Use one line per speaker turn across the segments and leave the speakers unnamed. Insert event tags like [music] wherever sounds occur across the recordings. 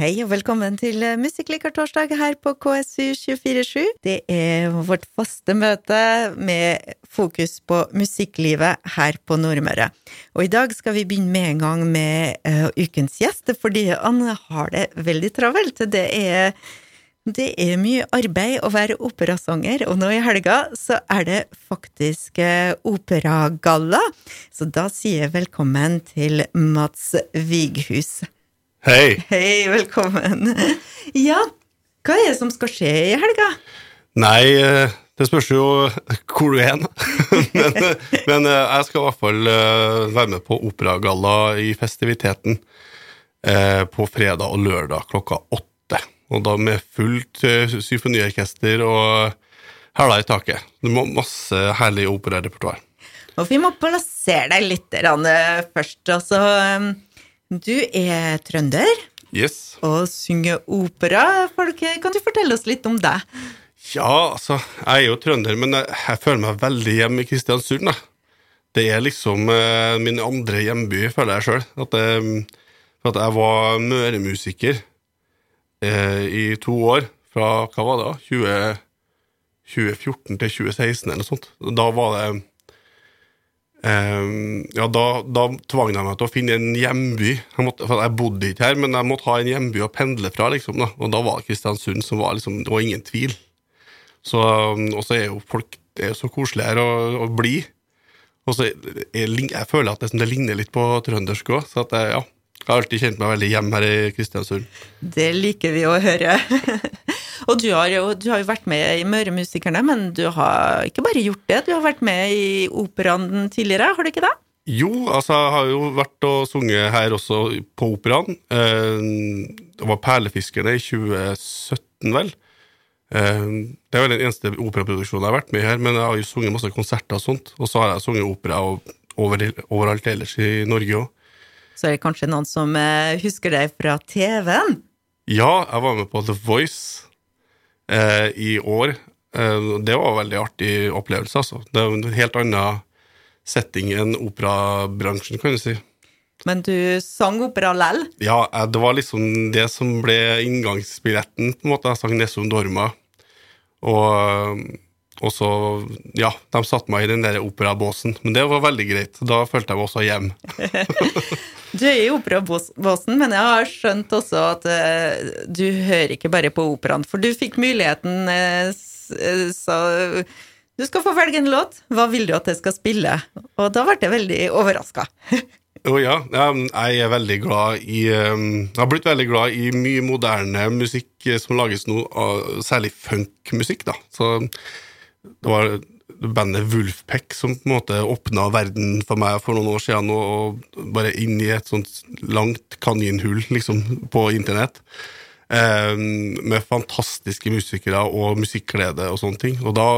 Hei og velkommen til Musikklikertorsdag her på KSU 247. Det er vårt faste møte med fokus på musikklivet her på Nordmøre. Og i dag skal vi begynne med en gang med uh, ukens gjest, fordi han har det veldig travelt. Det er, det er mye arbeid å være operasanger, og nå i helga så er det faktisk uh, operagalla. Så da sier jeg velkommen til Mats Vighus.
Hei.
Hei, velkommen. Ja, hva er det som skal skje i helga?
Nei, eh, det spørs jo hvor du er hen. [laughs] men, men eh, jeg skal i hvert fall eh, være med på operagalla i festiviteten på fredag og lørdag klokka åtte. Og da med fullt symfoniorkester og hæla i taket. Det må Masse herlig operarepertoar.
Og vi må plassere deg litt først. Altså du er trønder
Yes.
og synger opera. Folk, kan du fortelle oss litt om deg?
Ja, altså, jeg er jo trønder, men jeg, jeg føler meg veldig hjemme i Kristiansund. Da. Det er liksom eh, min andre hjemby, føler jeg sjøl. At, eh, at, jeg var møremusiker eh, i to år. Fra hva var det da? 20, 2014 til 2016 eller noe sånt. Da var det Um, ja, da, da tvang de meg til å finne en hjemby. Jeg, måtte, jeg bodde ikke her, men jeg måtte ha en hjemby å pendle fra. Liksom, da. Og da var Kristiansund som var liksom, Det var ingen tvil. Så, um, og så er jo folk er så koselige her å, å bli. Og så jeg, jeg, føler at det, det, ligner litt på trøndersk òg. Så at jeg, ja, jeg har alltid kjent meg veldig hjemme her i Kristiansund.
Det liker vi å høre. [laughs] Og du har, jo, du har jo vært med i Møremusikerne, men du har ikke bare gjort det, du har vært med i operaen tidligere, har du ikke det?
Jo, altså jeg har jo vært og sunget her også på operaen. Eh, det var Perlefiskerne i 2017, vel. Eh, det er vel den eneste operaproduksjonen jeg har vært med her, men jeg har jo sunget masse konserter og sånt. Og så har jeg sunget opera over, overalt ellers i Norge òg.
Så er det kanskje noen som eh, husker deg fra TV-en?
Ja, jeg var med på The Voice eh, i år. Eh, det var en veldig artig opplevelse, altså. Det er en helt annen setting enn operabransjen, kan du si.
Men du sang opera lell?
Ja, eh, det var liksom det som ble inngangsbilletten, på en måte. Jeg sang Nessun Dorma. Og, og så, ja, de satte meg i den der operabåsen. Men det var veldig greit. Da følte jeg meg også hjem. [laughs]
Du er i operabåsen, men jeg har skjønt også at uh, du hører ikke bare på operaen. For du fikk muligheten, uh, så du skal få velge en låt. Hva vil du at jeg skal spille? Og da ble jeg veldig overraska. [laughs]
Å oh, ja. Jeg er veldig glad i um, Jeg har blitt veldig glad i mye moderne musikk som lages nå, særlig funkmusikk, da. Så det var bandet Wolfpack som på en måte åpna verden for meg for noen år siden, og bare inn i et sånt langt kaninhull liksom, på internett. Eh, med fantastiske musikere og musikkglede og sånne ting. Og da,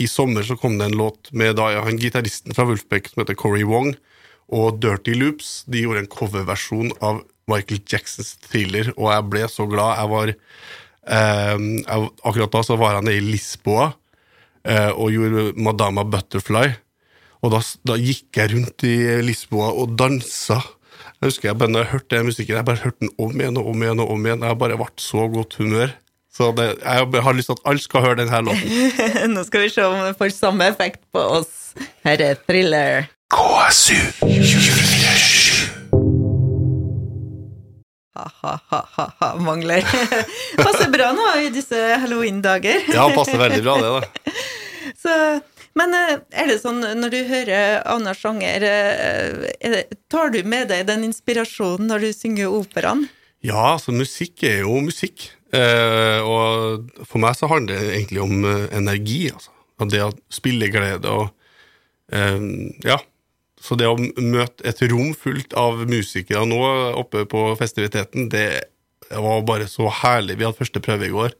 i sommer så kom det en låt med da, han gitaristen fra Wolfpack som heter Corey Wong, og Dirty Loops. De gjorde en coverversjon av Michael Jacksons thriller, og jeg ble så glad. Jeg var eh, jeg, Akkurat da så var nede i Lisboa og gjorde Madama Butterfly. Og da, da, gikk jeg rundt i Lisboa og dansa. Jeg husker jeg bare når jeg hørte den musikken, jeg bare hørte den om igjen og om igjen. og om igjen. Jeg bare ble så godt humør. Så det, jeg har lyst til at alle skal høre denne låten. [laughs]
Nå skal vi se om det får samme effekt på oss. Her er Thriller.
KSU Ha,
Ha-ha-ha, mangler. [laughs] passer bra nå i disse halloween-dager.
ja, passer veldig bra, det, da. [laughs]
Men eh, er det sånn når du hører annen sjanger, eh, tar du med deg den inspirasjonen når du synger operaen?
Ja, altså musikk er jo musikk. Eh, og for meg så handler det egentlig om energi, altså. Og det å spille glede og Ja. Så det å møte et rom fullt av musikere nå oppe på festiviteten, det var bare så herlig. Vi hadde første prøve i går.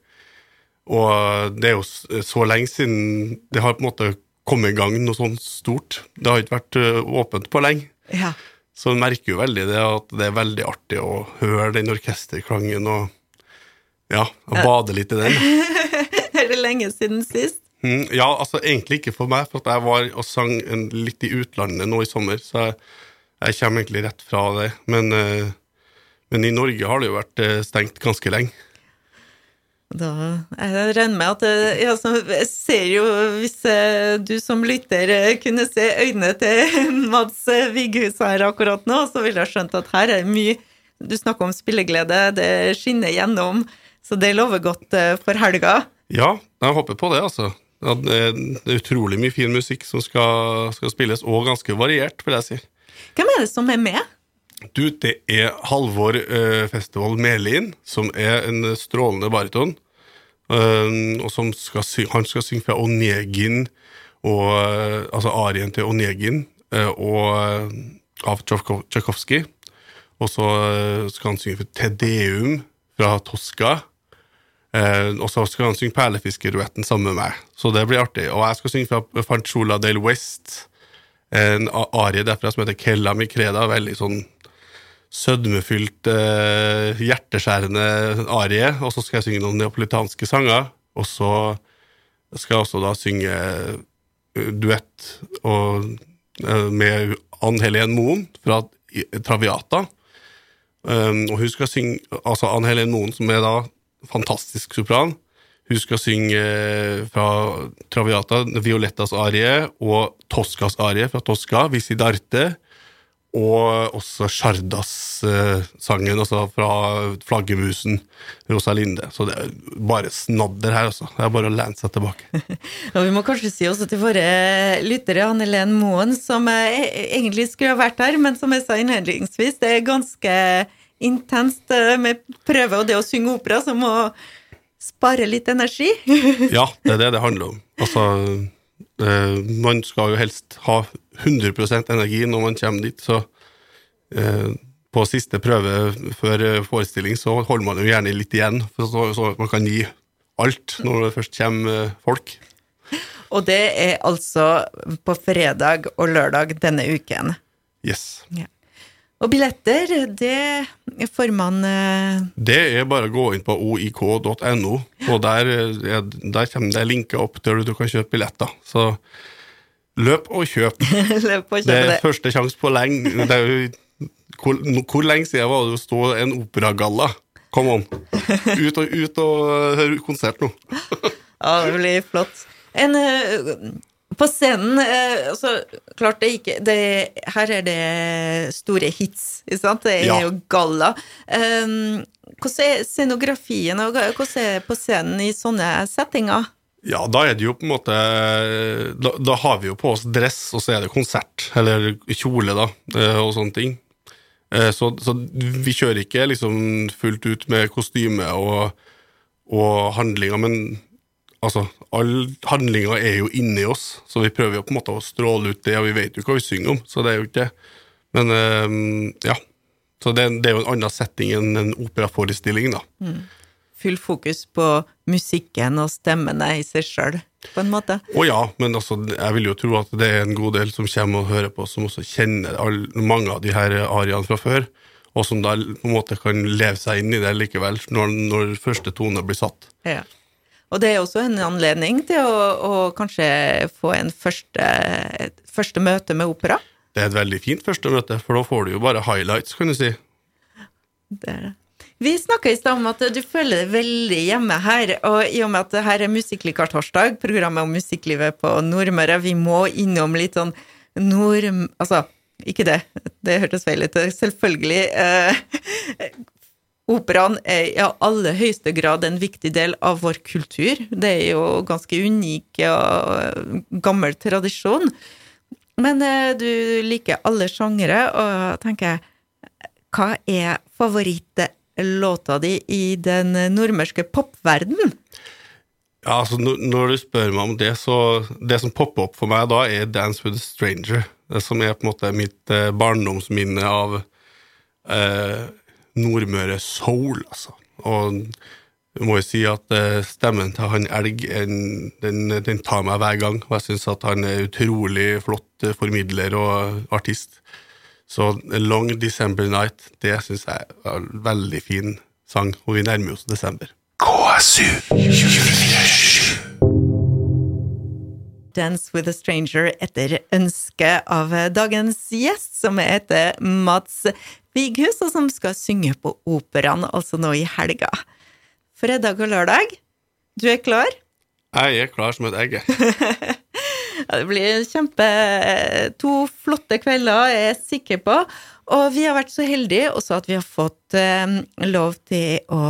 Og det er jo så lenge siden det har på en måte kommet i gang noe sånt stort. Det har ikke vært åpent på lenge.
Ja.
Så en merker jo veldig det at det er veldig artig å høre den orkesterklangen og ja, og bade litt i den. [laughs]
er det lenge siden sist?
Mm, ja, altså egentlig ikke for meg, for jeg var og sang litt i utlandet nå i sommer, så jeg, jeg kommer egentlig rett fra det. Men, Men i Norge har det jo vært eh, stengt ganske lenge.
Da, jeg regner med at eh, Jeg ser jo, hvis eh, du som lytter kunne se øynene til [laughs] Mads Vighus her akkurat nå, så ville jeg skjønt at her er mye Du snakker om spilleglede, det skinner gjennom, så det lover godt for helga.
Ja, jeg håper på det, altså. Det er utrolig mye fin musikk som skal, skal spilles, og ganske variert, vil jeg si.
Hvem er det som er med?
Du, det er Halvor uh, Festival Melin, som er en strålende bariton. Uh, og som skal synge, han skal synge fra Onegin, og, uh, altså arien til Onegin, og av Tsjajkovskij. Og så skal han synge for Tedeum fra Tosca. og så skal han synge Perlefiskeruetten sammen med meg, så det blir artig. Og jeg skal synge fra Fanchola del West, en arie derfra som heter Kella Mikreda, veldig sånn sødmefylt, eh, hjerteskjærende arie, og så skal jeg synge noen neapolitanske sanger. Og så skal jeg også da synge duett og, med Ann Helen Moen fra Traviata. Um, og hun skal synge Altså Ann Helen Moen, som er da fantastisk sopran. Hun skal synge fra Traviata, Violettas arie og Toscas arie fra Tosca, Visidarte og også Sjardas-sangen, eh, altså fra Flaggermusen, Rosalinde. Så det er bare snadder her, altså. Det er bare å lene seg tilbake. [laughs]
og vi må kanskje si også til våre lyttere, Anne Helen Moen, som eh, egentlig skulle ha vært her, men som jeg sa innledningsvis, det er ganske intenst eh, med prøve og det å synge opera, som må spare litt energi. [laughs]
ja, det er det det handler om. Altså Eh, man skal jo helst ha 100% energi når man kommer dit, så eh, på siste prøve før forestilling så holder man jo gjerne litt igjen, så, så man kan gi alt når det først kommer eh, folk.
Og det er altså på fredag og lørdag denne uken?
Yes. Ja.
Og billetter, det får man uh...
Det er bare å gå inn på oik.no, og der, er, der kommer det linker opp der du kan kjøpe billetter. Så løp og kjøp. [laughs]
løp og kjøp
det er første sjanse på lenge. hvor, hvor, lenge siden var det å stå en operagalla? Kom on! Ut og, ut og høre konsert nå. [laughs]
ja, det blir flott. En uh, på scenen eh, altså, Klart det ikke det, Her er det store hits, ikke sant? Det er ja. jo galla. Um, hvordan er scenografien, og hvordan er det på scenen i sånne settinger?
Ja, da er det jo på en måte Da, da har vi jo på oss dress, og så er det konsert, eller kjole, da, eh, og sånne ting. Eh, så, så vi kjører ikke liksom fullt ut med kostyme og, og handlinger, men altså, all handlinga er jo inni oss, så vi prøver jo på en måte å stråle ut det, og vi vet jo hva vi synger om, så det er jo ikke det. Men øh, ja. Så det, det, er jo en annen setting enn en operaforestilling, da. Mm.
Full fokus på musikken og stemmene i seg sjøl, på en måte?
Å ja, men altså, jeg vil jo tro at det er en god del som kommer og hører på, som også kjenner all, mange av de her ariene fra før, og som da på en måte kan leve seg inn i det likevel, når, når første tone blir satt.
Ja. Og det er også en anledning til å, å kanskje få en første, første, møte med opera.
Det er et veldig fint første møte, for da får du jo bare highlights, kan du si.
Det er det. Vi snakka i stad om at du føler deg veldig hjemme her, og i og med at det her er Musikklikar-torsdag, programmet om musikklivet på Nordmøre, vi må innom litt sånn nord... Altså, ikke det, det hørtes feil ut. Selvfølgelig. Eh, Operaen er i aller høyeste grad en viktig del av vår kultur. Det er jo ganske unik og gammel tradisjon. Men eh, du liker alle sjangere, og tenker Hva er favorittlåta di i den nordmørske popverdenen?
Ja, altså Når du spør meg om det, så Det som popper opp for meg da, er 'Dance with a Stranger'. Det som er på en måte mitt eh, barndomsminne av eh, Nordmøre soul, altså. Og jeg må jo si at uh, stemmen til han Elg den, den, tar meg hver gang, og jeg syns at han er utrolig flott formidler og artist. Så Long December Night, det syns jeg er en veldig fin sang, og vi nærmer oss desember. KSU 24
Dance with a Stranger etter ønske av dagens gjest, som heter Mats Vighus, og som skal synge på Operaen, altså nå i helga. Fredag og lørdag. Du er klar?
Jeg er klar som et egg. [laughs]
ja, det blir kjempe To flotte kvelder, jeg er sikker på. Og vi har vært så heldige også at vi har fått eh, lov til å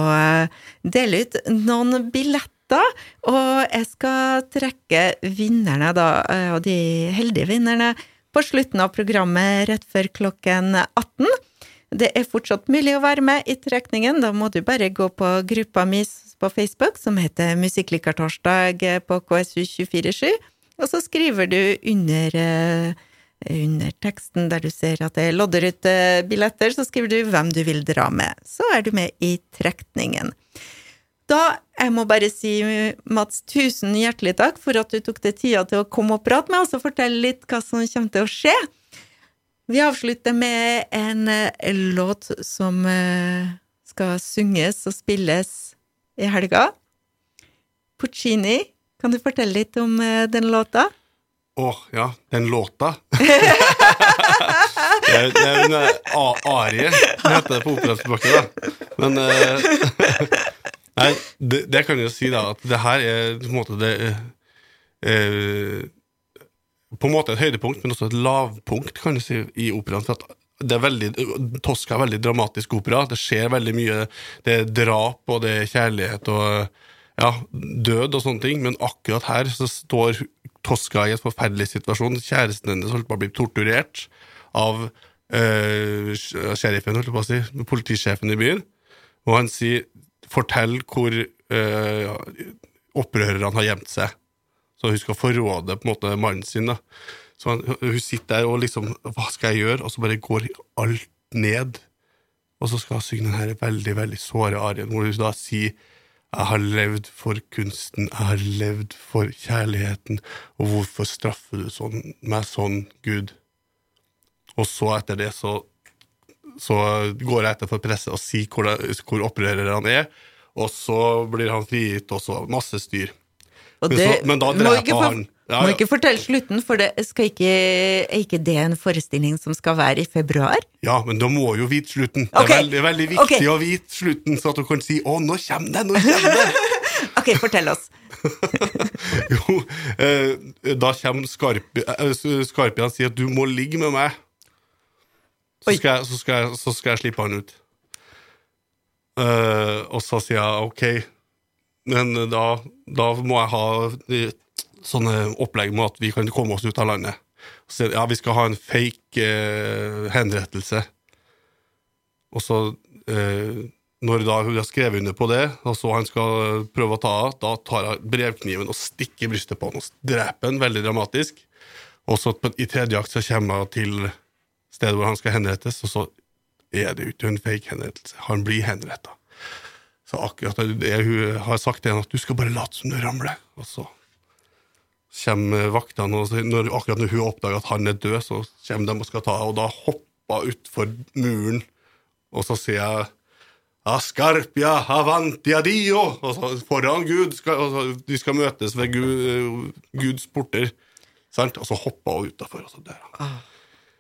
dele ut noen billetter. Og jeg skal trekke vinnerne, da, eh, og de heldige vinnerne, på slutten av programmet rett før klokken 18. Det er fortsatt mulig å være med i trekningen. Da må du bare gå på gruppa mi på Facebook som heter Musikklikertorsdag på KSU247, og så skriver du under eh, under teksten der du ser at det lodder ut eh, billetter, så skriver du hvem du vil dra med. Så er du med i trekningen. Da, jeg må bare si, Mats, tusen hjertelig takk for at du tok deg tida til å komme og prate med oss og fortelle litt hva som kommer til å skje. Vi avslutter med en eh, låt som eh, skal synges og spilles i helga. Puccini, kan du fortelle litt om den låta?
Å, oh, ja. Den låta. [laughs] det er, det er en uh, arie, heter det på operaspråket, da. Men uh, [laughs] Nei, det, det, kan jeg jo si, da, at det her er på en måte det uh, På en måte et høydepunkt, men også et lavpunkt, kan du si, i operaen. for at det er veldig, Tosca er veldig dramatisk opera. Det skjer veldig mye. Det er drap, og det er kjærlighet og ja, død og sånne ting, men akkurat her så står Tosca i en forferdelig situasjon. Kjæresten hennes holdt på å bli torturert av øh, sheriffen, holdt på å si, politisjefen i byen, og han sier 'fortell hvor øh, opprørerne har gjemt seg', så hun skal forråde på en måte mannen sin. da. Så han, Hun sitter der og liksom 'hva skal jeg gjøre?' og så bare går alt ned. Og så skal hun synge denne veldig, veldig såre arien, hvor hun da sier jeg har levd for kunsten, jeg har levd for kjærligheten, og hvorfor straffer du sånn, meg sånn, Gud? Og så, etter det, så, så går jeg etter for presset og sier hvor, hvor han er, og så blir han frigitt, og så masse styr.
Det, men, så, men, da dreper han ja, Må ikke fortelle slutten, for det ikke, er ikke det en forestilling som skal være i februar?
Ja, men da må jo vite slutten. Okay. Det er veldig, veldig viktig okay. å vite slutten, så at du kan si 'Å, nå kommer det! Nå kommer det!' [laughs]
ok, fortell oss. [laughs]
jo, eh, da kommer Skarpi, eh, Skarpian og sier at 'du må ligge med meg'. Så skal, jeg, så, skal jeg, så skal, jeg, slippe han ut. Eh, og så sier jeg ok, men da, da må jeg ha sånne opplegg med at vi kan komme oss ut av landet. Så ja, vi skal ha en fake eh, henrettelse. Og så, eh, når da hun har skrevet under på det, og så han skal prøve å ta av, da tar hun brevkniven og stikker brystet på han og dreper han veldig dramatisk. Og så i tredje akt så kommer hun til stedet hvor han skal henrettes, og så er det jo ikke en fake henrettelse. Han blir henretta. Så akkurat det hun har sagt til henne, at du skal bare late som du ramler. Og så kommer vaktene, og når, akkurat når hun oppdager at han er død, så kommer de og skal ta og da hopper hun utfor muren, og så sier jeg Ascarpia avantia dio! Og så foran Gud, skal, og så, de skal møtes ved Gud, Guds porter. Sant? Og så hopper hun utafor, og så dør han. Ah,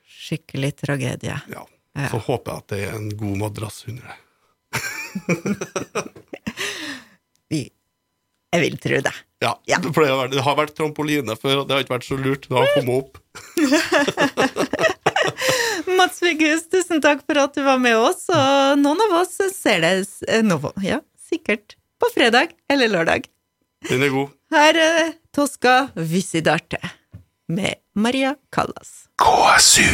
skikkelig tragedie.
Ja. ja. Så håper jeg at det er en god madrass under deg. [laughs]
Jeg vil tro det.
Ja, ja. For det har, vært, det har vært trampoline før, og det har ikke vært så lurt. Det har kommet opp. [laughs]
Mats Vigus, tusen takk for at du var med oss, og noen av oss ser deg eh, nå, ja, sikkert på fredag eller lørdag.
Den er god.
Her er Tosca Visidarte med Maria Callas.
KSU